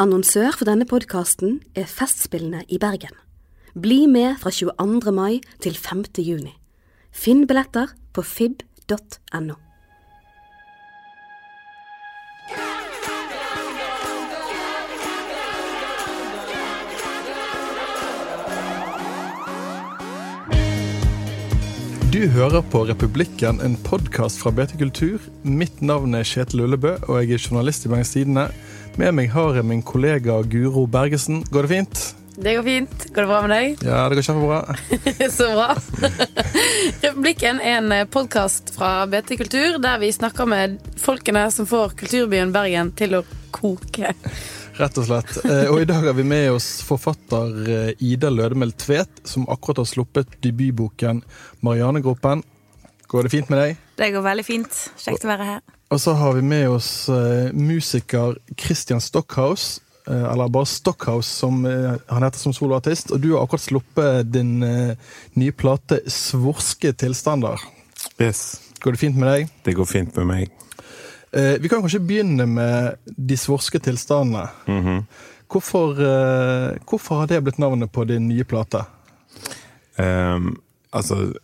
Annonsør for denne podkasten er Festspillene i Bergen. Bli med fra 22. mai til 5. juni. Finn billetter på fib.no. Du hører på Republikken, en podkast fra BT Kultur. Mitt navn er Kjetil Ullebø, og jeg er journalist i Bergens Tidende. Med meg har jeg min kollega Guro Bergesen. Går det fint? Det går fint. Går det bra med deg? Ja, det går kjempebra. Så bra. Republikken er en podkast fra BT Kultur der vi snakker med folkene som får kulturbyen Bergen til å koke. Rett og slett. Eh, Og i dag har vi med oss forfatter eh, Ida Lødemel Tvedt, som akkurat har sluppet debutboken 'Marianegropen'. Går det fint med deg? Det går veldig fint. Kjekt å være her. Og så har vi med oss uh, musiker Christian Stockhouse. Uh, Eller bare Stockhouse, som uh, han heter som soloartist. Og du har akkurat sluppet din nye plate 'Svorske tilstander'. Yes, Går det fint med deg? det går fint med meg. Vi kan kanskje begynne med de svorske tilstandene. Mhm. Hvorfor, eh, hvorfor har det blitt navnet på din nye plate? Um, altså,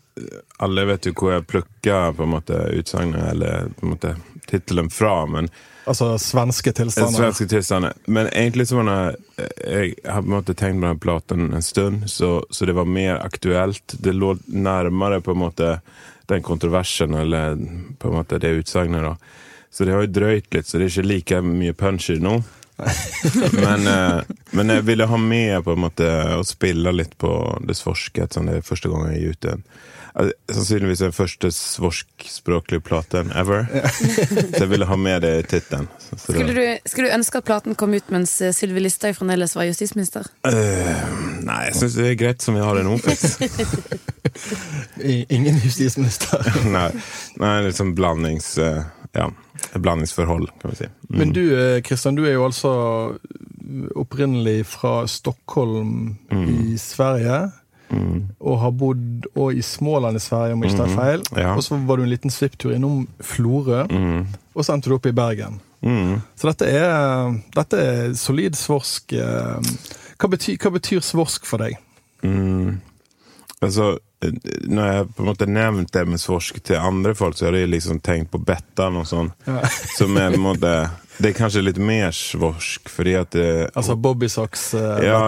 alle vet jo hvor jeg plukker på en måte utsagnet, eller på en måte tittelen fra, men Altså svenske tilstander. svenske tilstander. Men egentlig så var det Jeg har på en måte tenkt på den platen en stund, så, så det var mer aktuelt. Det lå nærmere på en måte den kontroversen, eller på en måte det utsagnet, da. Så det har jo drøyt litt, så det er ikke like mye punch i det nå. men, eh, men jeg ville ha med på en måte å spille litt på det svorske, ettersom det er første gang jeg gir ut en eh, Sannsynligvis den første svorskspråklige platen ever. Så jeg ville ha med det i tittelen. Skulle du, skulle du ønske at platen kom ut mens eh, Sylvi Listhaug fremdeles var justisminister? Uh, nei, jeg syns det er greit som vi har det nå, faktisk. Ingen justisminister. nei, nei, litt sånn blandings... eh, ja, blandingsforhold, kan vi si. Mm. Men du eh, Kristian, du er jo altså opprinnelig fra Stockholm i Sverige. Mm. Og har bodd i Småland i Sverige, om jeg ikke tar feil. Ja. Og så var du en liten svipptur innom Florø, Mm. og så endte du opp i Bergen. Mm. Så dette er, dette er solid svorsk. eh, Hva betyr, hva betyr svorsk for deg? Mm. Altså, når jeg på en måte nevnt det med svorsk til andre folk, så har de liksom tenkt på Bettan og sånn. Som er på en måte Det er kanskje litt mer svorsk, fordi at det, Altså Bobby Socks uh, Ja,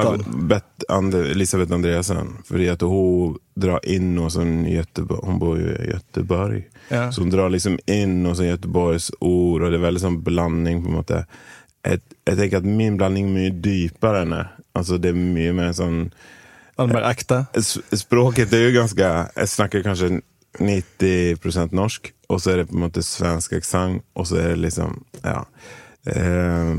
Bet, Andre, Elisabeth Andreasen. Fordi at hun drar inn noe sånn Göteborg Hun bor jo i Göteborg. Ja. Så hun drar liksom inn noe sånn Göteborgs ord, og det er veldig sånn blanding, på en måte. Jeg, jeg tenker at min blanding er mye dypere enn det. Altså, det er mye mer sånn mer ekte? Språket er jo ganske Jeg snakker kanskje 90% norsk, og så er det på en måte svensk aksent, og så er det liksom Ja. Eh,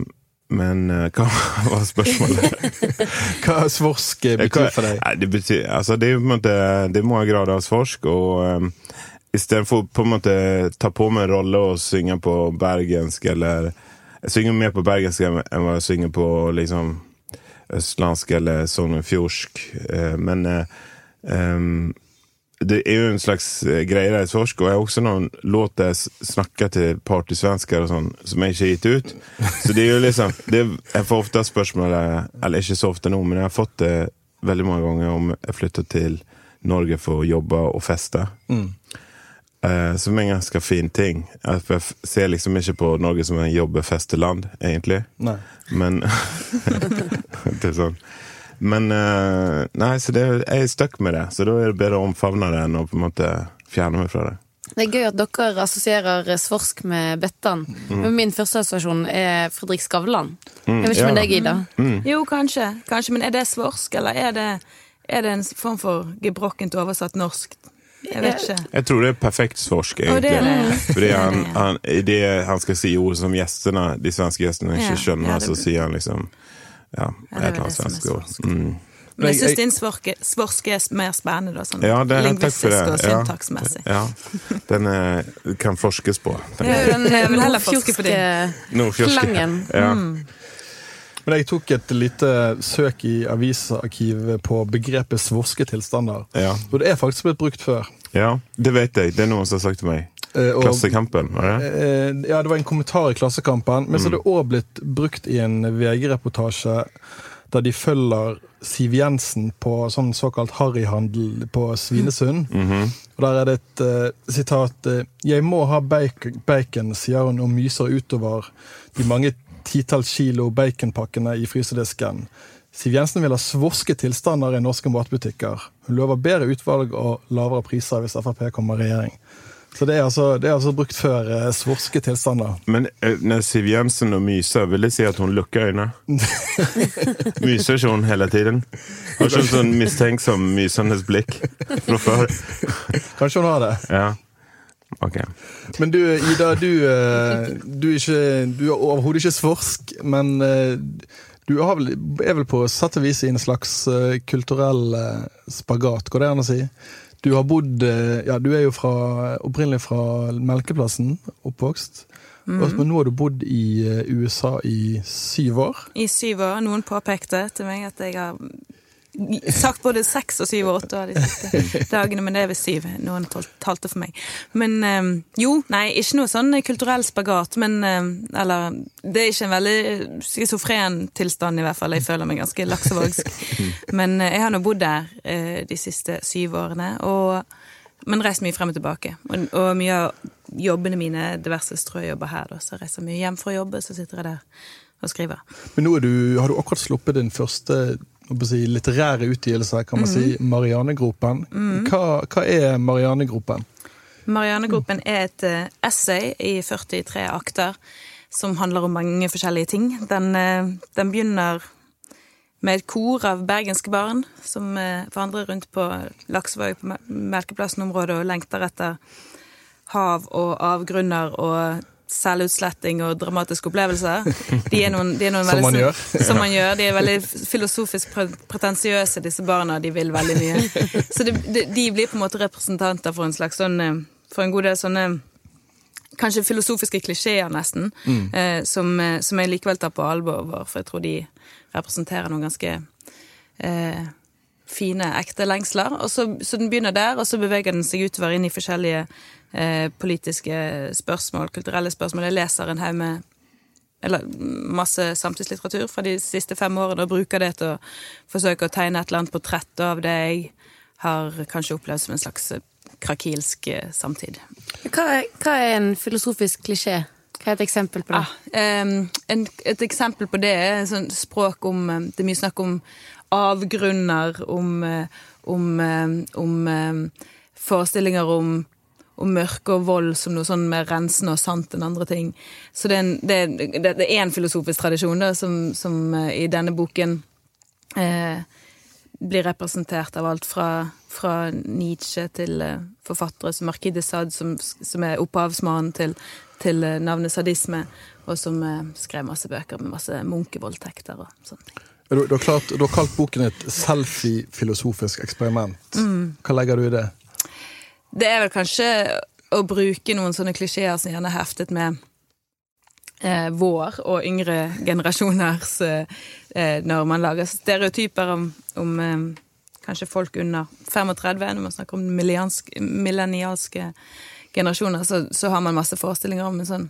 men eh, hva var spørsmålet? Hva svorsk betyr betyr for deg? Nei, det betyr Altså, det er på en måte Det er mange grader av svorsk, og um, istedenfor på en måte ta på meg en rolle og synge på bergensk, eller Jeg synger mer på bergensk enn hva jeg synger på liksom østlandsk eller sognefjordsk, Uh, men eh, em, det er jo en slags eh, greie der i svorsk, og jeg har også noen låter jeg s- snakker til partysvensker og sånn, som ikke har gitt ut. Så det er jo liksom det, Jeg får ofte spørsmål eller ikke så ofte nå, men jeg har fått det veldig mange ganger om jeg flytter til Norge for å jobbe og feste. Uh, som er en ganske fin ting. Eh, For jeg ser liksom ikke på Norge som en jobbefesteland, egentlig. Nei. Men Det er sånn. Men eh, Nei, så det, jeg er stuck med det. Så da er det bedre å omfavne det enn å på en måte fjerne meg fra det. Det er gøy at dere assosierer svorsk med Bettan. Men min første assosiasjon er Fredrik Skavlan. Jeg vet ikke ja. med deg, Ida. Jo, kanskje. kanskje. Men er det svorsk, eller er det, er det en form for gebrokkent oversatt norsk? Jeg vet ikke. Jeg tror det er perfekt svorsk, det egentlig. er det. Fordi han, han, i det han skal si ord som gjestene, de svenske gjestene ikke Ja, skjønner, ja, det- så sier han liksom Ja, det et er eller annet er svensk ord. Mm. Men jeg syns din svorske, svorske er mer spennende, da. Sånn Ja, det er, takk for lingvistisk det. og syntaksmessig. Ja, den er, kan forskes på. Den jo den er, vil heller forske på din. Nordfjordske. slangen. Ja. Men jeg tok et lite søk i avisarkivet på begrepet svorske tilstander. Ja. Og det er faktisk blitt brukt før. ja, det vet jeg. Det er noen som har sagt til meg. Eh, og- Klassekampen, var det? Eh, Ja, det var en kommentar i Klassekampen, men så Mm. er det òg blitt brukt i en VG-reportasje der de følger Siv Jensen på sånn såkalt harryhandel på Svinesund. Mhm. Og Der er det et uh, sitat eh, 'Jeg må ha bacon, bacon', sier hun og myser utover de mange titalls kilo baconpakkene i frysedisken. Siv Jensen vil ha svorske tilstander i norske matbutikker. Hun lover bedre utvalg og lavere priser hvis Frp kommer i regjering. Så det er altså, det er altså brukt før eh, svorske tilstander. Men eh, når Siv Jensen og myser, vil det si at hun lukker øynene? myser ikke hun hele tiden? Har ikke hun sånn mistenksom, mysende blikk fra før? Kanskje hun har det. Ja. Ok. Men du, Ida, du, eh, du, er, ikke, du er overhodet ikke svorsk, men eh, du er vel på sett og vis i en slags eh, kulturell spagat, går det an å si? Du har bodd eh, Ja, du er jo fra, opprinnelig fra Melkeplassen, oppvokst. Og- Men nå har du bodd i eh, USA i syv år. I syv år. Noen påpekte til meg at jeg har sagt både seks og syv og åtte av de siste dagene, men det er ved syv. Noen talte for meg. Men eh, jo, nei, ikke noe sånn kulturell spagat, men eh, Eller det er ikke en veldig schizofren tilstand, i hvert fall. Jeg føler meg ganske laksevågsk. Men eh, jeg har nå bodd der de siste syv årene, og, men reist mye frem og tilbake. Og, og mye av jobbene mine, diverse strøjobber her, da, så jeg reiser mye hjem for å jobbe, så sitter jeg der og skriver. Men nå du, har du akkurat sluppet din første si, litterære utgivelser, kan man si, Marianegropen. Hva, hva er Marianegropen? Marianegropen er et eh, essay i 43 akter som handler om mange forskjellige ting. Den, eh, den begynner med et kor av bergenske barn som forandrer vandrer rundt på Laksevåg på Mel- Melkeplassen-området og lengter etter hav og avgrunner og selvutsletting og dramatiske opplevelser. De er noen, de er noen Som veldig man gjør. Som man gjør. De er veldig filosofisk pretensiøse, disse barna. De vil veldig mye. Så de, de, blir på en måte representanter for en slags sånn eh, For en god del sånne Kanskje filosofiske klisjeer, nesten, eh, som, eh, som jeg likevel tar på alvor, for jeg tror de representerer noen ganske eh, fine, ekte lengsler. Og så, så den begynner der, og så beveger den seg utover inn i forskjellige eh, politiske spørsmål, kulturelle spørsmål. Jeg leser en haug med eller masse samtidslitteratur fra de siste fem årene og bruker det til å forsøke å tegne et eller annet portrett av det jeg har kanskje opplevd som en slags eh, krakilsk eh, samtid. Hva er, hva er en filosofisk klisjé? Hva er et eksempel på det? Ah, en, et eksempel på det er sånn språk om Det er mye snakk om avgrunner, om, om, om forestillinger om, om mørke og vold som noe sånn mer rensende og sant enn andre ting. Så det er en, det, er- det, er en filosofisk tradisjon da, som, som eh, i denne boken eh, blir representert av alt fra, fra Nietzsche til eh, forfattere som Marquis de Sade, som, som er opphavsmannen til, til eh, navnet sadisme, og som eh, skrev masse bøker med masse munkevoldtekter og sånne ting. Du, du, har klart, du har kalt boken et selfie-filosofisk eksperiment. Hva legger du i det? Det er vel kanskje å bruke noen sånne klisjeer som gjerne er heftet med eh, vår og yngre generasjoners eh, eh, Når man lager stereotyper om, om eh, kanskje folk under 35, når man snakker om millennialske generasjoner, så, så har man masse forestillinger om en sånn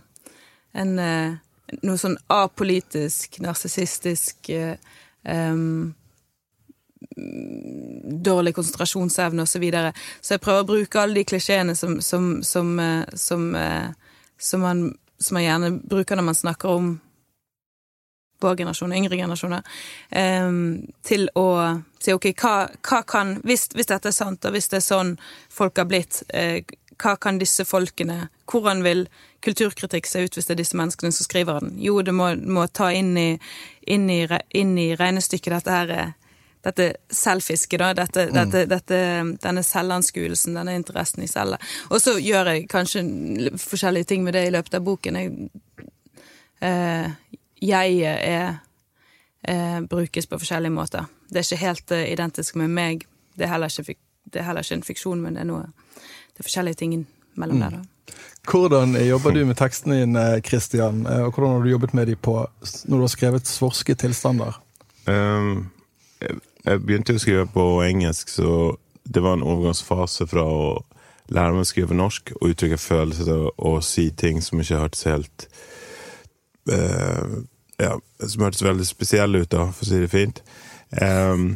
en, eh, noe sånn apolitisk, narsissistisk em, dårlig konsentrasjonsevne osv. Så, videre. så jeg prøver å bruke alle de klisjeene som, som, som, eh, som, eh, som, man, som man gjerne bruker når man snakker om vår generasjon, yngre generasjoner, til å si ok, hva, hva kan hvis, hvis dette er sant, og hvis det er sånn folk har blitt, eh, hva kan disse folkene Hvordan vil kulturkritikk se ut hvis det er disse menneskene som skriver den? Jo, det må, må ta inn i, inn, i, inn i regnestykket dette her er dette selvfisket, da. Dette, dette, dette, denne selvanskuelsen, denne interessen i celler. Og så gjør jeg kanskje forskjellige ting med det i løpet av boken. Jeg, eh, jeg er eh, brukes på forskjellige måter. Det er ikke helt eh, identisk med meg. Det er, heller ikke, det er heller ikke en fiksjon, men det er noe Det er forskjellige ting mellom der, da. Hvordan jobber du med tekstene dine, Christian? Eh, Og hvordan har du jobbet med dem på når du har skrevet svorske tilstander? Um, jeg, begynte å skrive på engelsk, så det var en overgangsfase fra å lære meg å skrive norsk og uttrykke følelser og, og si ting som ikke hørtes helt uh, Ja, som hørtes veldig spesielle ut, da, for å si det fint. Um,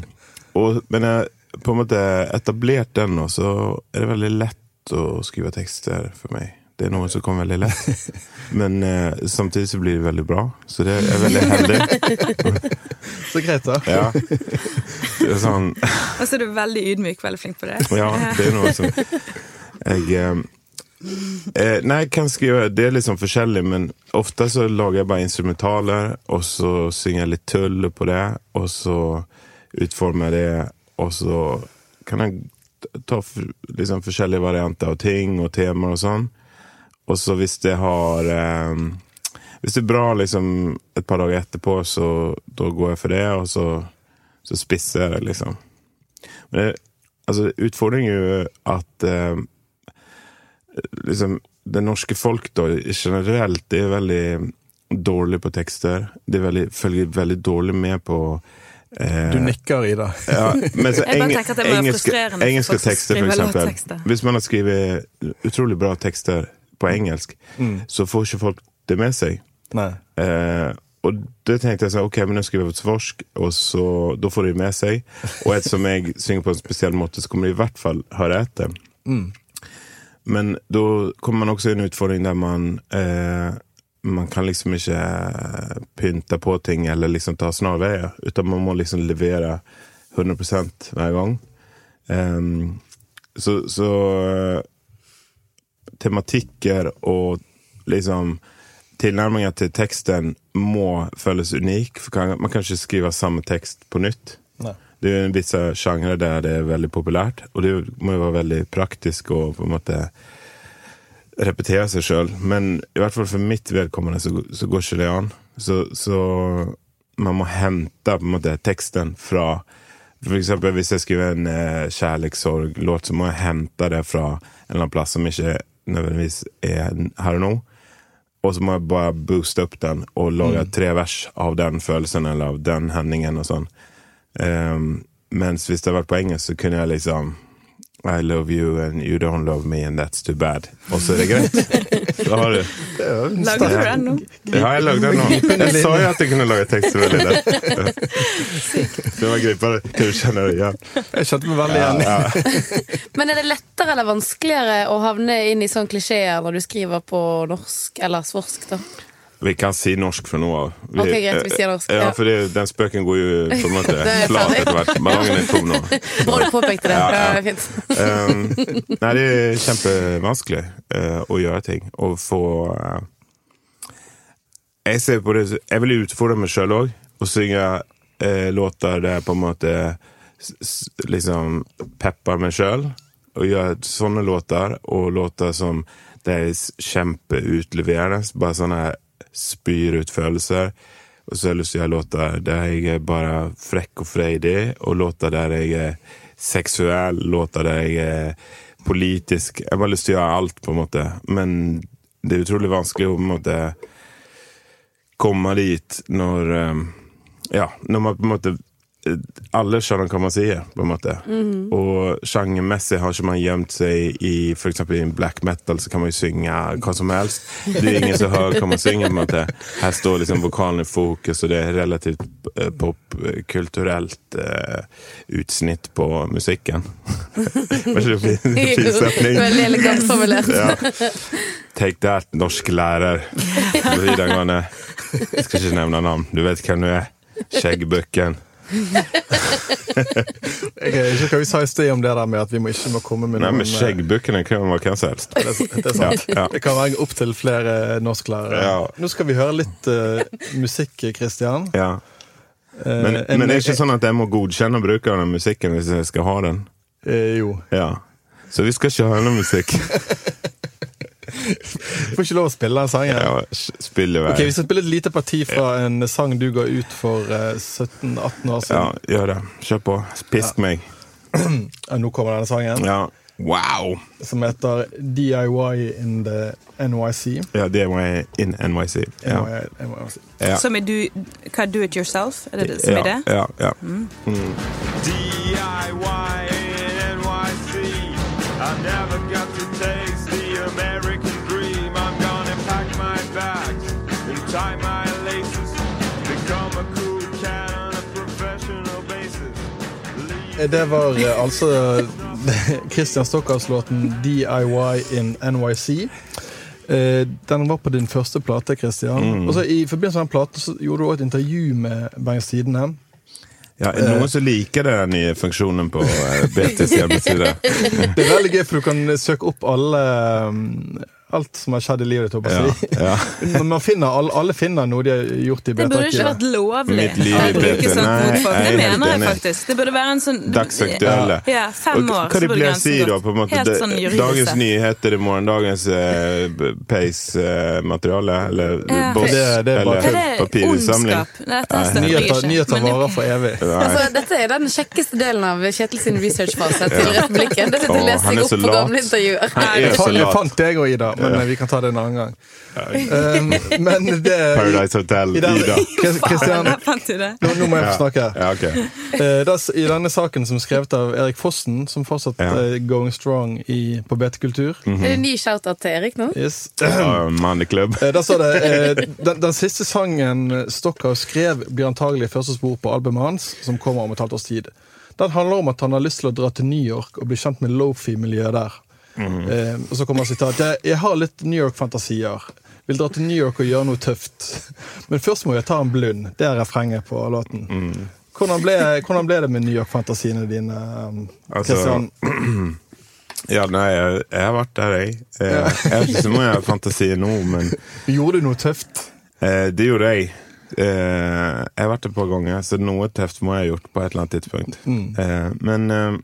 og, men jeg på en måte etablert den nå, så er det veldig lett å skrive tekster for meg. Det er noe som kommer veldig lett. Men eh, samtidig så blir det veldig bra, så det er veldig heldig. Så greit, da. Ja. Det er sånn Og så er du veldig ydmyk, veldig flink på det. Ja, det er noe som Jeg eh, eh, Nei, jeg kan skrive Det er liksom forskjellig, men ofte så lager jeg bare instrumentaler, og så synger jeg litt tull på det, og så utformer jeg det, og så kan jeg ta liksom forskjellige varianter av ting og temaer og sånn. Og så hvis det har eh, Hvis det er bra liksom et par dager etterpå, så da går jeg for det, og så, så spisser jeg det, liksom. Men det, altså, utfordringen er jo at eh, liksom, det norske folk da, generelt er veldig dårlig på tekster. De veldig, følger veldig dårlig med på eh, Du nikker, Ida. ja, men så Jeg bare eng- tenker at det er være engelske, engelske tekster, for eksempel. Hvis man har skrevet utrolig bra tekster på engelsk, så får ikke folk det med seg. Eh, og da tenkte jeg sånn, ok, men nå skriver jeg på svorsk, og så, da får de med seg. Og ettersom jeg synger på en spesiell måte, så kommer de i hvert fall høre etter. Men da kommer man også i en utfordring der man eh, man kan liksom ikke pynte på ting eller liksom ta snarveier, utan man må liksom levere 100% hver gang. Um, så så eh, tematikker og liksom Tilnærminga til teksten må føles unik. For man kan ikke skrive samme tekst på nytt. Nei. Det er jo visse sjangre der det er veldig populært, og det må jo være veldig praktisk og på en måte repetere seg sjøl. Men i hvert fall for mitt vedkommende så, så går ikke det an. Så, så man må hente på en måte teksten fra For eksempel hvis jeg skriver en eh, kjærlighetssorglåt, så må jeg hente det fra en eller annen plass som ikke nødvendigvis er her og nå. Og så må jeg bare booste opp den og lage tre vers av den følelsen eller av den hendingen og sånn. Um, mens hvis det hadde vært på engelsk, så kunne jeg liksom I love you and you don't love me and that's too bad. Og så er det greit. Da har du Lager du den nå? Ja, jeg lagde den nå. Jeg sa jo at jeg kunne lage tekst veldig lett. Det var gripende. Kan du kjenne det igjen? Jeg kjente meg veldig igjen. Ja. Men er det lettere eller vanskeligere å havne inn i sånne klisjeer når du skriver på norsk eller svorsk, da? Vi kan si norsk fra nå av. Vi- Ok, greit, vi sier norsk, Ja, for det, den spøken går jo på en måte er flat etter hvert. Ballongen er tom nå. Bra du påpekte det. Ja, ja. Ja, fint. Um, nei, det er kjempevanskelig uh, å gjøre ting. Å få uh, Jeg ser på det Jeg vil utfordre meg sjøl òg. Å synge uh, låter der jeg på en måte liksom pepper meg sjøl. Og gjøre sånne låter, og låter som det er kjempeutleverende. Bare sånne spyr ut følelser. Og så har jeg lyst til å gjøre låter der jeg er bare frekk og freidig, og låter der jeg er seksuell, låter der jeg er politisk. Jeg har lyst til å gjøre alt, på en måte. Men det er utrolig vanskelig å på en måte komme dit når eh, Ja, når man på en måte alle skjønner hva man sier, på en måte. Og sjangermessig har ikke man gjemt seg i eksempel i black metal, så kan man jo synge hva som helst. Det er ingen som hører hva man synger. på en måte. Her står liksom vokalen i fokus, og det er relativt eh, popkulturelt uh, utsnitt på musikken. Var ikke det fin, fin setning? Veldig elegant formulert. Ja. Take that, norsk lærer på videregående. Jeg skal ikke nevne navn. Du vet hvem du er. Skjeggbukken. Jeg er ikke hva vi sa i sted om det der med at vi må ikke må komme med Nei, men Skjeggbukkene Skjeggbukken kan være hvem som helst. Det, det er sant. Ja, ja. Det kan være opptil flere norsklærere. Ja. Nå skal vi høre litt uh, musikk, Christian. Ja. Eh, Men, en- men det er ikke sånn at jeg må godkjenne brukeren av musikken hvis jeg skal ha den. Uh, Jo. Ja. Så vi skal ikke ha noe musikk. Får ikke lov å spille den sangen. Ja, spill i vei. Ok, Vi skal spille et lite parti fra en sang du ga ut for eh, 17-18 år Ja, siden. gjør det. Kjør på. Pisk meg. Nå kommer denne sangen, Ja. Wow! som heter DIY in the NYC. Ja, DIY in NYC. Ja. NYC. Ja. Som er du, hva do it yourself? Er det det som er det? Ja, ja. DIY in NYC. I never Det var eh, altså Christian Stockhauss-låten 'DIY in NYC'. Eh, Den var på din første plate, Christian. Og så I forbindelse med den platen så gjorde du også et intervju med Bergens Tidende. Ja, er det noen som liker den nye funksjonen på eh, BTs hjemmeside? Det er veldig gøy, for du kan søke opp alle um, alt som har skjedd i livet ditt. Ja, jeg ja. Man finner, alle, alle finner noe de har gjort i Det burde ikke vært lovlig Mitt liv å i bruke sånt Nei, mot folk. jeg Det er mener jeg faktisk. Det burde være en sånn Dagsaktuelle. Ja, fem Og år. Hva så det burde grensen si gått. da? på en måte Helt sånn Dagens nyheter i morgen, dagens uh, Pace-materiale? eller Ja. boss, Det- det er bare eller Er? Dette støtter Nyheter, nyheter varer for evig. Altså, dette er den kjekkeste delen av Kjetil sin researchfase til Republikken. Det sitter Åh, og leser er så opp på gamle intervjuer. Han er Jeg så fant, jeg lat. fant deg og Ida, men eh, vi kan ta det en annen gang. Um, men det Paradise Hotel, i, den, Ida. Det. nå, nå må jeg få snakke. Ja, ok. Eh, das, I denne saken som er skrevet av Erik Fossen, som fortsatt Ja. er going strong i, på betekultur mm -hmm. Er det ny shout-out til Erik nå? yes. Manneklubb. Uh, Der står det uh, den, den siste sangen Stockhaus skrev, blir antagelig første spor på albumet hans, som kommer om et halvt års tid. Den handler om at han har lyst til å dra til New York og bli kjent med lofi-miljøet der. Eh, og så kommer sitatet. jeg, jeg har litt New York-fantasier. Vil dra til New York og gjøre noe tøft. Men først må jeg ta en blund. Det er refrenget på låten. Hvordan, ble, hvordan ble det med New York-fantasiene dine? um, Altså, Ja, nei, jeg, jeg har vært der, jeg. Eh, Jeg har ikke så mye fantasi nå, men Gjorde du noe tøft? eh, det gjorde jeg. Eh, jeg har vært der et par ganger, så noe tøft må jeg ha gjort på et eller annet tidspunkt. Eh, men eh,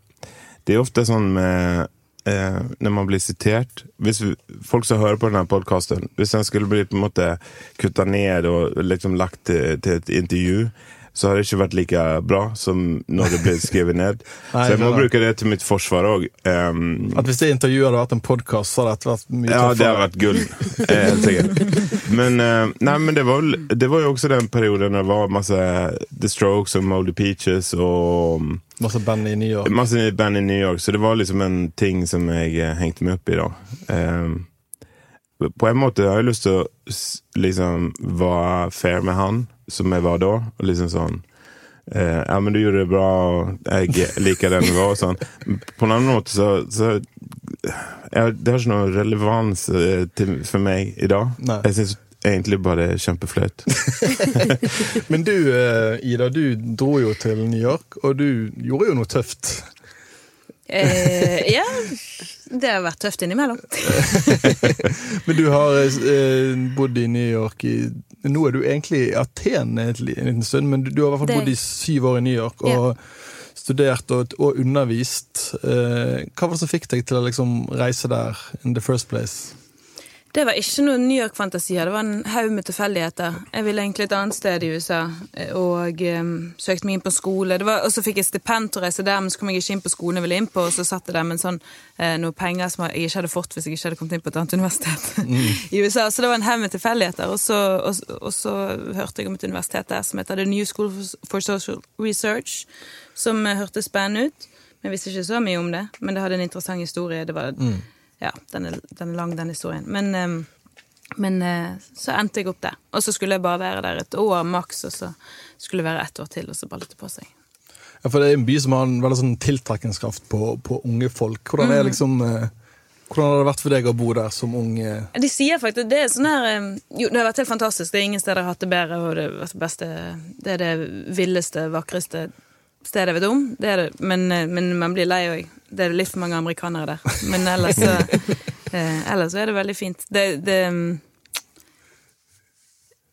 det er ofte sånn med eh, Når man blir sitert hvis vi, Folk som hører på denne podkasten, hvis den skulle bli på en måte kutta ned og liksom lagt til, til et intervju, så har det ikke vært like bra som når det ble skrevet ned. Nei, så jeg må bruke det til mitt forsvar òg. At Hvis det intervjuet hadde vært en podkast, så hadde det vært mye Ja, det hadde vært gull. Helt sikkert. Men, uh, nei, men det, var, det var jo også den perioden det var masse The Strokes og Moldy Peaches og Masse band i New York. masse band i New York, så det var liksom en ting som jeg eh, hengte meg opp i da. Eh, på en måte har jeg lyst til å liksom være fair med han, som jeg var da. Og liksom sånn eh, Ja, men du gjorde det bra, og jeg liker den du var, og sånn. På en annen måte så, så ja, Det har ikke noen relevans eh, til, for meg i dag. Nei. Jeg syns egentlig bare er kjempeflaut. Men du, eh, Ida, du dro jo til New York, og du gjorde jo noe tøft. Eh, ja, det har vært tøft innimellom. Men du har eh, bodd i New York i Nå er du egentlig i Aten en liten stund, men du, du har i hvert fall Det- bodd i syv år i New York og studert og, og undervist. Eh, hva var det som fikk deg til å liksom reise der in the first place? Det var ikke noen New York-fantasier, det var en haug med tilfeldigheter. Jeg ville egentlig et annet sted i USA, og um, søkte meg inn på skole. Det var- Og så fikk jeg stipend til å reise der, men så kom jeg ikke inn på skolen jeg ville inn på, og så satt jeg der med sånn, eh, noen penger som jeg ikke hadde fått hvis jeg ikke hadde kommet inn på et annet universitet i USA. Så det var en haug med tilfeldigheter. Og så, og, og så hørte jeg om et universitet der som heter The New School for Social Research, som eh, hørtes spennende ut. Men jeg visste ikke så mye om det, men det hadde en interessant historie. Det var ja, den er, den er lang, den historien. Men, ehm, men eh, så endte jeg opp der. Og så skulle jeg bare være der et år maks, og så skulle jeg være ett år til, og så ballet det på seg. Ja, for det er en by som har en veldig sånn tiltrekningskraft på, på unge folk. Hvordan er liksom eh, hvordan har det vært for deg å bo der som ung? eh? De sier faktisk det er sånn her eh, Jo, det har vært helt fantastisk. Det er ingen steder jeg har hatt det bedre, og det, det beste Det er det villeste, vakreste stedet jeg vet om. Det det. Men, eh, men man blir lei òg. Det er litt for mange amerikanere der. Men ellers så eh, Ellers så er det veldig fint. Det, det mm,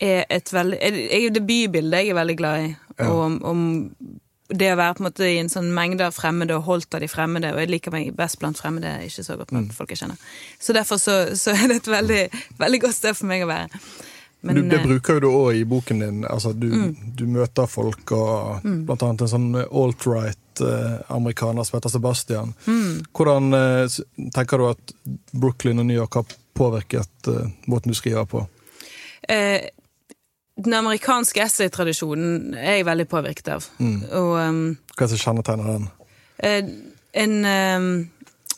er et veldig er- Det bybildet jeg er veldig glad i. Og om, om det å være på en måte i en sånn mengde av fremmede og holdt av de fremmede, og jeg liker meg best blant fremmede, ikke så godt blant folk jeg kjenner. Så derfor så, så er det et veldig, veldig godt sted for meg å være. Men, du, det eh, bruker jo du òg i boken din. Altså, du, du møter folk, og blant annet en sånn alt-right eh, amerikaner som heter Sebastian. Hvordan eh, tenker du at Brooklyn og New York har påvirket eh, måten du skriver på? eh, den amerikanske essaytradisjonen er jeg veldig påvirket av. Og um, Hva er det som kjennetegner den? eh, en um,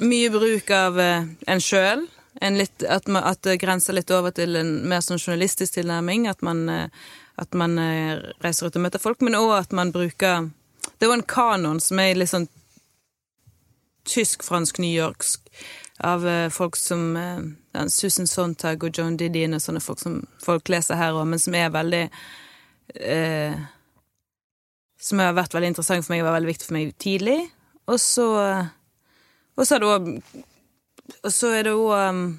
mye bruk av eh, en sjøl. Litt, at, man, at det grenser litt over til en mer sånn journalistisk tilnærming. At man, eh, at man eh, reiser ut og møter folk, men òg at man bruker Det er jo en kanon som er litt sånn tysk, fransk, newyorksk av eh, folk som ja, Susan Sontag og John Didion og sånne folk som folk leser her òg, men som er veldig eh, Som har vært veldig interessant for meg og var veldig viktig for meg tidlig. Og så Og så har det òg Og så er det òg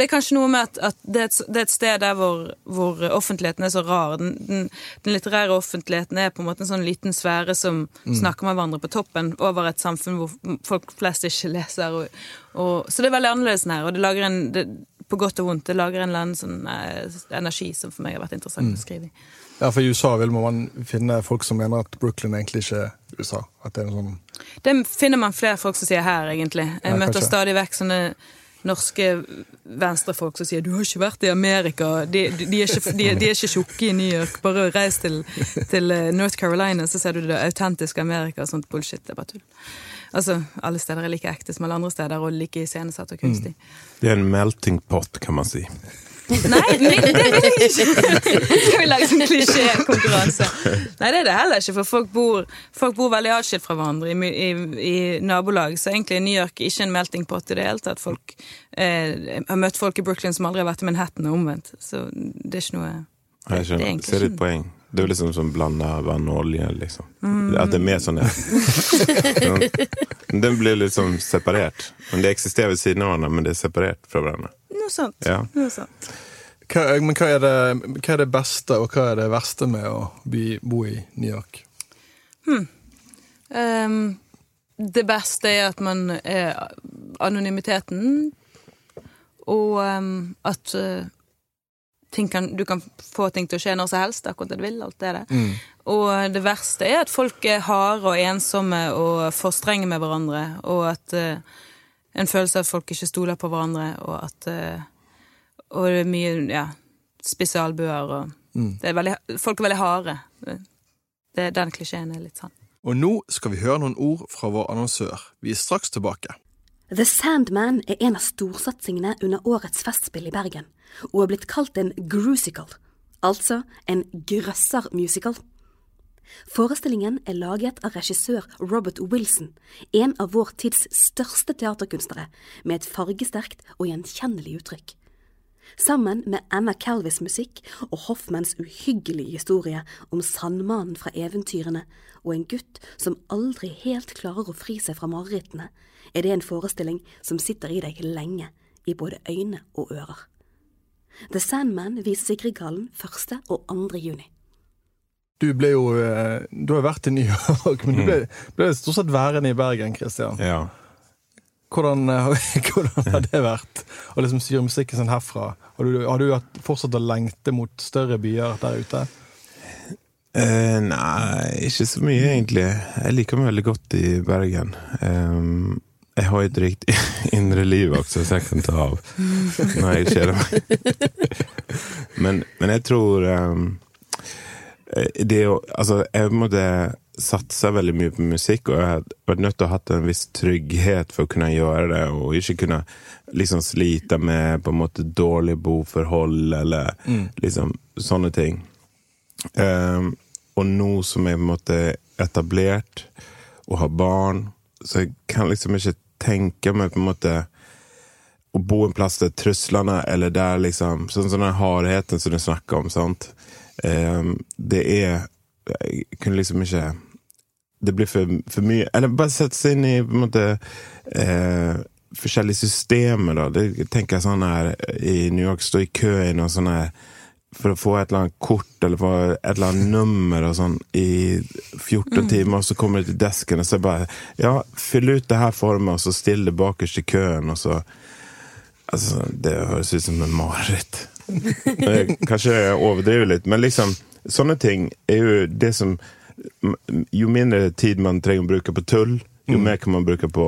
det er kanskje noe med at, at det, er et, det, er et, sted der hvor, hvor offentligheten er så rar. Den, den, den, litterære offentligheten er på en måte en sånn liten sfære som mm. snakker med hverandre på toppen over et samfunn hvor folk flest ikke leser. Og, og, så det er veldig annerledes her, og det lager en det, på godt og vondt, det lager en eller annen sånn, eh, energi som for meg har vært interessant mm. å skrive i. Ja, for I USA vil man finne folk som mener at Brooklyn egentlig ikke er USA. At det er en sånn Det finner man flere folk som sier her, egentlig. Jeg ja, møter stadig vekk sånne norske venstrefolk som sier 'du har ikke vært i Amerika', de, de, de, er, ikke, de er, ikke, tjukke i New York, bare reis til, til, eh, North Carolina, så ser du det autentiske Amerika og sånt bullshit. Det er bare tull. Altså, Alle steder er like ekte som alle andre steder, og like iscenesatt og kunstig. Mm. Det er en melting pot, kan man si. Nei, det vil jeg ikke! Skal vi lage sånn klisjékonkurranse? Nei, det er det heller ikke, for folk bor, folk bor veldig atskilt fra hverandre i, i, i, nabolag. Så egentlig er New York ikke en melting pot i det hele tatt. Folk eh, har møtt folk i Brooklyn som aldri har vært i Manhattan, og omvendt. Så det er ikke noe det, Jeg skjønner. Ser ditt poeng. Det er jo liksom som blanda vann og olje, liksom. Mm. At det er mer sånn ja. Den blir liksom separert. Men det eksisterer ved siden av hverandre, men det er separert fra hverandre. Noe sånt. Ja. Noe sånt. Hva, men hva er, det, hva er, det, beste og hva er det verste med å bli, bo i New York? Hmm. Um, det beste er at man er anonymiteten, og um, at uh, kan, du kan få ting til å skje når som helst, akkurat det du vil. alt det der. Mm. Og det verste er at folk er harde og ensomme og for strenge med hverandre, og at uh, en følelse av at folk ikke stoler på hverandre, og at uh, Og det er mye ja, spesialbuer og mm. er veldig, Folk er veldig harde. Det, den klisjeen er litt sann. Og nå skal vi høre noen ord fra vår annonsør. Vi er straks tilbake. The Sandman er en av storsatsingene under årets festspill i Bergen, og er blitt kalt en grusical, altså en grøssermusical. Forestillingen er laget av regissør Robert Wilson, en av vår tids største teaterkunstnere, med et fargesterkt og gjenkjennelig uttrykk. Sammen med Anna Calvis musikk og Hoffmanns uhyggelige historie om sandmannen fra eventyrene og en gutt som aldri helt klarer å fri seg fra marerittene, er det en forestilling som sitter i deg lenge, i både øyne og ører. The Sandman vises i Grieghallen 1. og 2. juni. Du ble jo eh, Du har vært i New York, men du ble, mm. ble stort sett værende i Bergen, Christian. Ja. Hvordan, eh, hvordan, har det vært å liksom styre musikken sin herfra? Har du, har du fortsatt å lengte mot større byer der ute? Eh, nei, ikke så mye, egentlig. Jeg liker meg veldig godt i Bergen. Um, jeg har et rikt indre liv også, så jeg kan ta av når jeg kjeder meg. men, men jeg tror um, Eh, er jo Altså, jeg måtte satse veldig mye på musikk, og jeg vært nødt til å ha en viss trygghet for å kunne gjøre det, og ikke kunne liksom slite med på en måte dårlige boforhold, eller mm. liksom sånne ting. Um, og nå som jeg på en måte etablert og har barn, så jeg kan liksom ikke tenke meg på en måte å bo en plass der truslene, eller der liksom Sånn som den hardheten som du snakker om. sant? Ehm, det er Jeg kunne liksom ikke Det blir for, for mye Eller bare sette seg inn i på en måte eh, forskjellige systemer, da. Det tenker jeg sånn her i New York, stå i kø i noe sånn her for å få et eller annet kort eller få et eller annet nummer og sånn i 14 mm. timer, og så kommer du til desken, og så bare Ja, fyll ut det her for meg, og så still det bakerst i køen, og så Altså, det høres ut som en mareritt. Kanskje jeg overdriver litt, men liksom Sånne ting er jo det som Jo mindre tid man trenger å bruke på tull, jo mm. mer kan man bruke på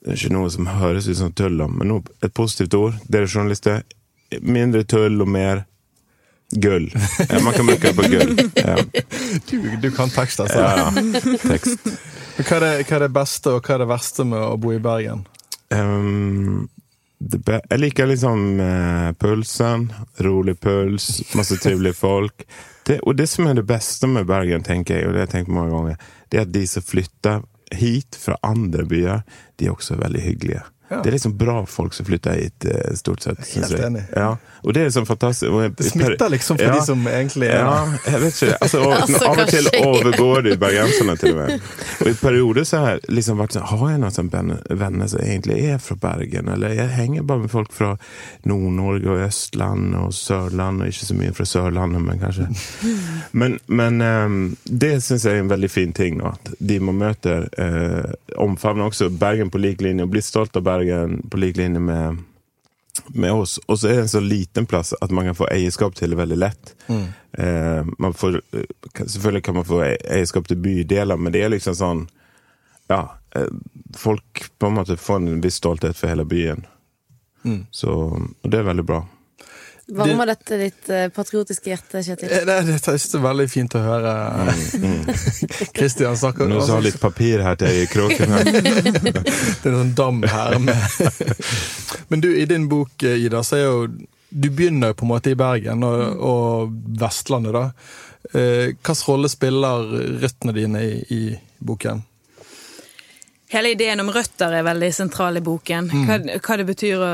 Det er ikke noe som høres ut som tull, men et positivt ord. Dere journalister. Mindre tull og mer gull. Ja, man kan bruke det på gull. Ja. Du, du, kan tekst, altså. Ja, tekst. Hva er, det, hva er, det, beste og hva er det verste med å bo i Bergen? Um, jeg liker liksom eh, pulsen. Rolig puls, masse trivelige folk. Det, og det som er det beste med Bergen, tenker jeg, og det har jeg tenkt mange ganger, det er at de som flytter hit fra andre byer, de er også veldig hyggelige. Ja. Det er liksom bra folk som flytter hit, eh, stort sett. Helt enig. Ja. Og det er sånn fantastisk. Det smitter liksom for Ja. de som egentlig er Ja, jeg vet ikke. Altså, og, Altså, av og til overgår det bergenserne til og med. Og i perioder så har jeg liksom vært sånn, har jeg noen sånne venner- som egentlig er fra Bergen? Eller jeg henger bare med folk fra Nord-Norge og Østland og Sørland, og ikke så mye fra Sørlandet, men kanskje. Men, men um, det syns jeg er en veldig fin ting. At de man møter, eh, omfavner også Bergen på lik linje, og blir stolt av Bergen på lik linje med med oss. Og så er det en så liten plass at man kan få eierskap til det veldig lett. Eh, man får, eh, selvfølgelig kan man få e- eierskap til bydeler, men det er liksom sånn Ja. Eh, folk på en måte får en viss stolthet for hele byen. Så og det er veldig bra. Varmer dette ditt eh, patriotiske hjerte, Kjetil? Eh, Det, det, det er veldig fint å høre Kristian snakke. Nå som har litt papir her til i kråken her. Det er en sånn dam her med Men du, i din bok, eh, Ida, så er jo Du begynner jo på en måte i Bergen og, og Vestlandet, da. Eh, Hvilken rolle spiller røttene dine i, i boken? Hele ideen om røtter er veldig sentral i boken. Hva, hva det betyr å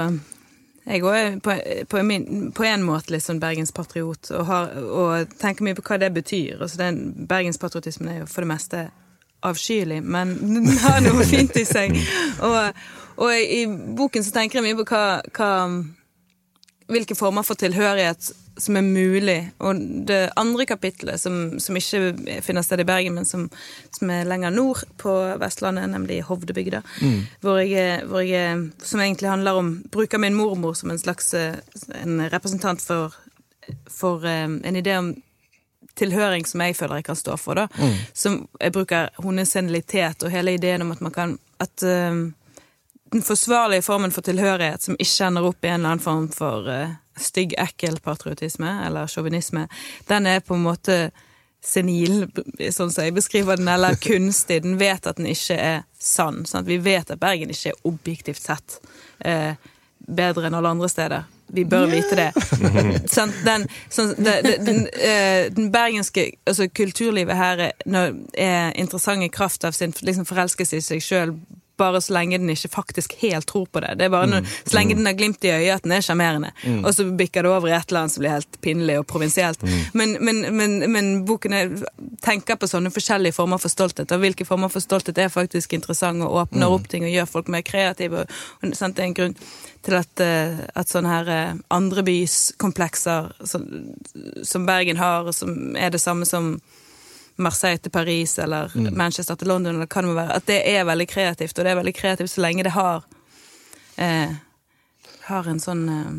Jeg òg er på, på, min, på en måte litt sånn bergenspatriot og, og tenker mye på hva det betyr. Altså den Bergenspatriotismen er jo for det meste avskyelig, men den har noe fint i seg. Og, og i boken så tenker jeg mye på hva, hva hvilke former for tilhørighet som er mulig. Og det andre kapitlet, som, som ikke finner sted i Bergen, men som, som er lenger nord på Vestlandet, nemlig Hovdebygda, hvor jeg, hvor jeg, som egentlig handler om Bruker min mormor som en slags en representant for, for eh, en idé om tilhøring som jeg føler jeg kan stå for. da. Som jeg bruker hennes senilitet og hele ideen om at man kan at eh, den forsvarlige formen for tilhørighet som ikke ender opp i en eller annen form for eh, stygg, ekkel patriotisme eller sjåvinisme, den er på en måte senil, sånn som jeg beskriver den, eller kunstig. Den vet at den ikke er sann. Sånn vi vet at Bergen ikke er objektivt sett eh, bedre enn alle andre steder. Vi bør vite det. sånn, den, sånn, det, den, eh, den bergenske altså kulturlivet her er, er interessant i kraft av sin liksom, forelskelse i seg sjøl. Bare så lenge den ikke faktisk helt tror på det. Det er bare når, Så lenge den har glimt i øyet at den er sjarmerende. Og så bikker det over i et eller annet som blir helt pinlig og provinsielt. Men, men, men, men boken er, tenker på sånne forskjellige former for stolthet. Og hvilke former for stolthet er faktisk interessant og åpner opp ting og gjør folk mer kreative. Og, og, sant, det er en grunn til at, eh, at sånne her eh, andrebyskomplekser som, som Bergen har, og som er det samme som Marseille til Paris eller Manchester til London, eller hva det må være, at det er veldig kreativt. Og det er veldig kreativt så lenge det har eh, har en sånn eh,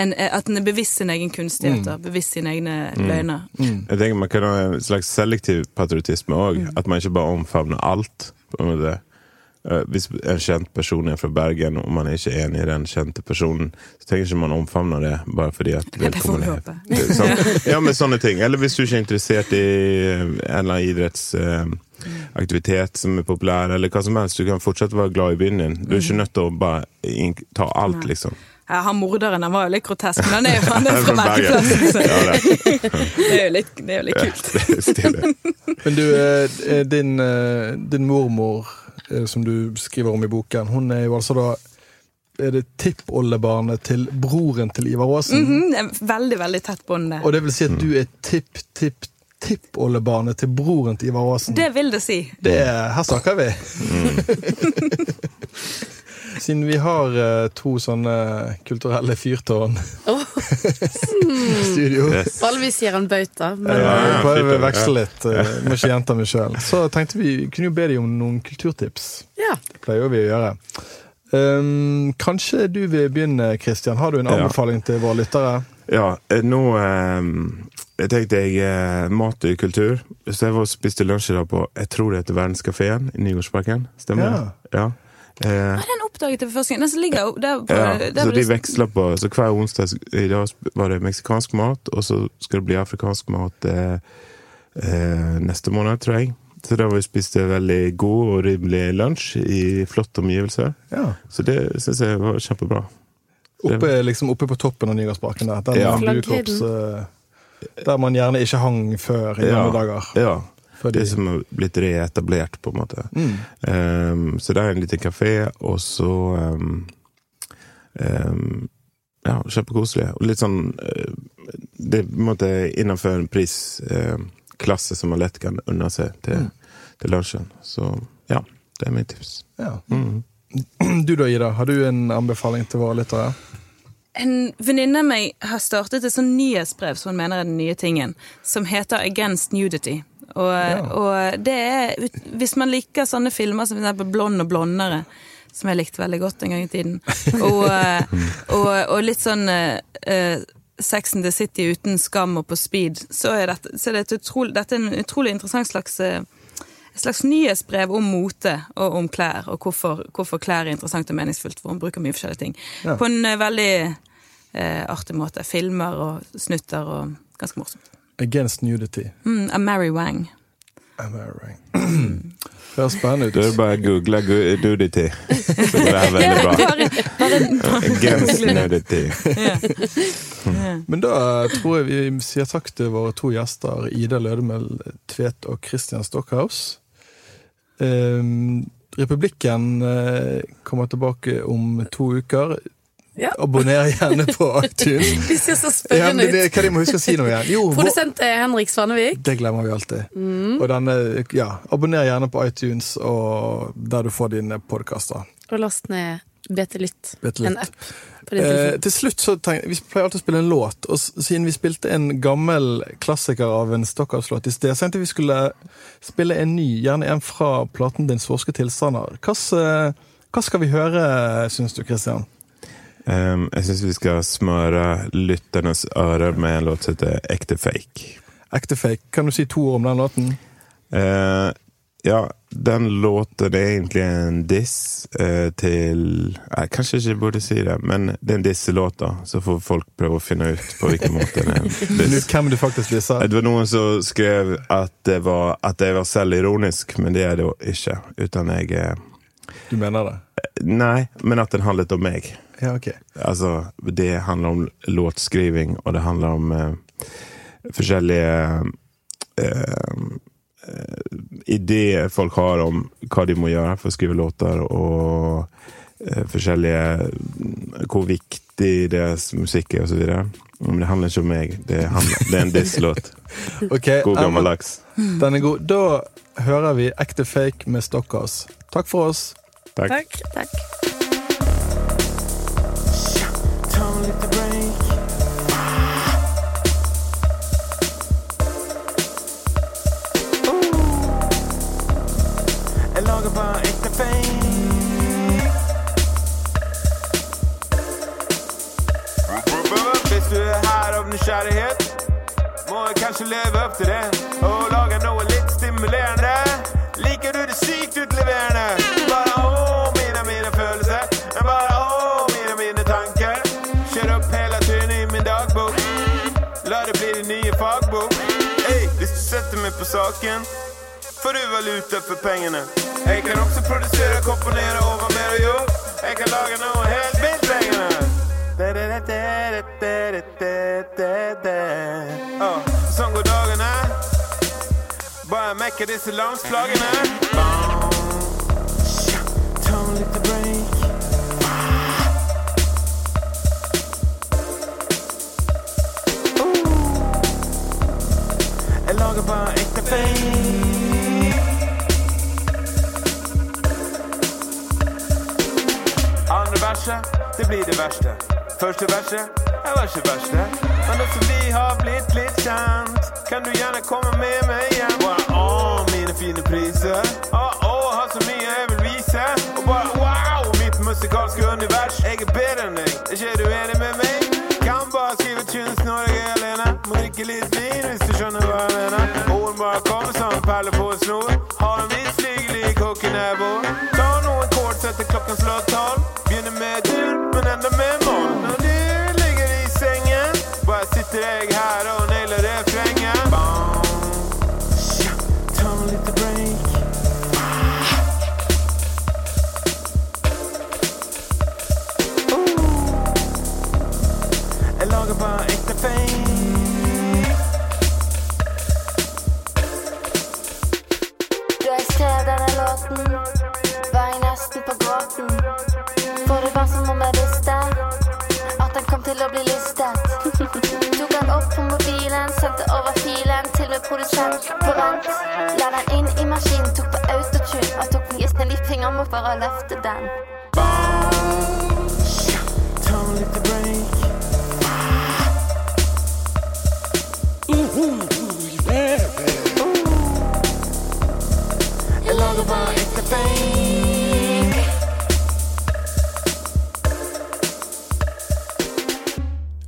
en, At den er bevisst sin egen kunstighet og bevisst sine egne løgner. Jeg tenker Man kan ha en slags selektiv patriotisme òg. At man ikke bare omfavner alt. på en måte. Eh, Hvis en kjent person er fra Bergen, og man er ikke enig i den kjente personen, så tenker ikke man omfavne det bare fordi at det får vi vedkommende er sånn, ja, men sånne ting. Eller hvis du ikke er interessert i en eller annen idrettsaktivitet som er populær, eller hva som helst. Du kan fortsatt være glad i byen din. Du er ikke nødt til å bare ta alt, liksom. Ja, han morderen han var jo litt grotesk, men han er jo han er fra. Ja, det, Det er jo litt, det er jo litt kult. det er. Men du, eh, eh, din, eh, din mormor, eh, som du skriver om i boken, hun er jo altså da er det tippoldebarnet til broren til Ivar Aasen. Mm er veldig, veldig tett bånd. Og det vil si at du er tipp, tipp, tippoldebarnet til broren til Ivar Aasen. Det vil det si. Det, her snakker vi! Siden vi har uh, to sånne kulturelle fyrtårn i studio Yes. Vanligvis sier han bauta, men Ja, ja, jeg prøver å veksle litt. Uh, Må ikke gjenta meg sjøl. Så tenkte vi kunne jo be deg om noen kulturtips. ja. Det pleier vi å gjøre. Um, kanskje du vil begynne, Christian. Har du en Ja. anbefaling til våre lyttere? Ja, eh, nå eh, Jeg tenkte jeg eh, mat og kultur. Så jeg var og spiste lunsj i dag på Jeg tror det heter Verdenskafeen i Nygårdsparken. Stemmer det? Ja. Eh, ah, den oppdaget jeg for første gang. Den som ligger der på ja. der Så de veksler på. Så hver onsdag i dag var det meksikansk mat, og så skal det bli afrikansk mat eh, eh, neste måned, tror jeg. Så da har vi spist veldig god og rimelig lunsj i flotte omgivelser. Ja. Så det syns jeg var kjempebra. Oppe, liksom, oppe på toppen av Nygårdsparken der. Der, Ja. man, eh, der man gjerne ikke hang før i gamle dager. Ja. Fordi- Det som har blitt reetablert, på en måte. Mm. Um, så det er en liten kafé, og så um, um, Ja, kjempekoselig. Og litt sånn eh, Det er på en måte innenfor en prisklasse som man lett kan unne seg til, Mm. til lunsjen. Så ja, det er mitt tips. Ja. Mm. Du da, Ida, har du en anbefaling til våre lyttere? En venninne av meg har startet et sånn nyhetsbrev som hun mener er den nye tingen, som heter Against Nudity. Og, og det er Hvis man liker sånne filmer som f.eks. Blond og blondere, som jeg likte veldig godt en gang i tiden, og, eh, og, og litt sånn uh, Sex and the City uten skam og på speed, så er dette, så er det utrolig, dette er en utrolig interessant slags eh, et slags nyhetsbrev om mote og om klær, og hvorfor, hvorfor klær er interessant og meningsfullt, hvor man bruker mye forskjellige ting. Ja. På en veldig eh, artig måte. Filmer og snutter og ganske morsomt. Against nudity. Mm, A Mary Wang. Amaring. Høres spennende ut. Du bare google nudity. Så det er veldig bra. Bare, bare, Against nudity. Men da tror jeg vi sier takk til våre to gjester, Ida Lødemel Tvedt og Christian Stockhaus. Um, Republikken eh, kommer tilbake om to uker. Ja. Abonner gjerne på iTunes. De ser så Ja, spørrende ut. hva de må huske å si nå igjen? Jo, Produsent er Henrik Svanevik. det glemmer vi alltid. Mm. Og denne, ja, abonner gjerne på iTunes og der du får dine podkaster. Og last ned BT Lytt. En app Eh, til slutt så tenk, Vi pleier alltid å spille en låt, og siden vi spilte en gammel klassiker av en Stockhouse-låt i sted, så tenkte vi skulle spille en ny, gjerne en fra platen din 'Svorske tilstander'. Hva, hva skal vi høre, syns du, Christian? Um, jeg syns vi skal smøre lytternes ører med en låt som heter Ekte fake. Ekte fake. Kan du si to ord om den låten? Uh, ja, den låten er egentlig en diss eh, til Jeg kanskje ikke burde si det, men det er en disselåt, da. Så får folk prøve å finne ut på hvilken måte den er hvem du faktisk disser. Det var noen som skrev at det var, at jeg var selvironisk, men det er det jo ikke. Uten jeg eh, Du mener det? Nei, men at den handlet om meg. Ja, okay. Altså, det handler om låtskriving, og det handler om eh, forskjellige eh, eh, ideer folk har om hva de må gjøre for å skrive låter, og eh, forskjellige Hvor viktig deres musikk er, og så videre. Men det handler ikke om meg. Det, handler, det er en disslåt. okay, God Emma, gammeldags. Den er god. Da hører vi Ekte fake med Stockhouse. Takk for oss. Takk. Takk. takk. Leve. Og lage noe litt stimulerende. Liker du det sykt utleverende? På saken får du valuta for pengene. Jeg kan også produsere, komponere og hva mer å gjøre. Jeg kan lage noe helt vilt pengene. Sånn går dagene. Bare mekke disse landslaggene. Ta Første verset er var ikke verste. Men også vi har blitt litt kjent, kan du gjerne komme med meg hjem. Bare å, mine fine priser. Å, å, har så mye jeg vil vise. Og bare wow, mitt musikalske univers. Jeg er bedre enn deg, ikke er du enig med meg? Kan bare skrive tunes når jeg er alene. Må drikke litt vin hvis du skjønner hva bare sitter den. Jeg lager bare.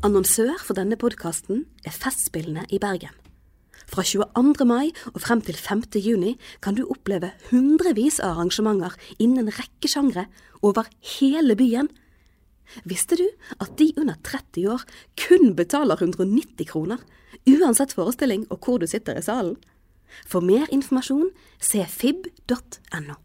Annonsør for denne podkasten er Festspillene i Bergen. Fra 22. mai og frem til 5. juni kan du oppleve hundrevis av arrangementer innen en rekke sjangre over hele byen. Visste du at de under 30 år kun betaler 190 kroner, uansett forestilling og hvor du sitter i salen? For mer informasjon se fib.no.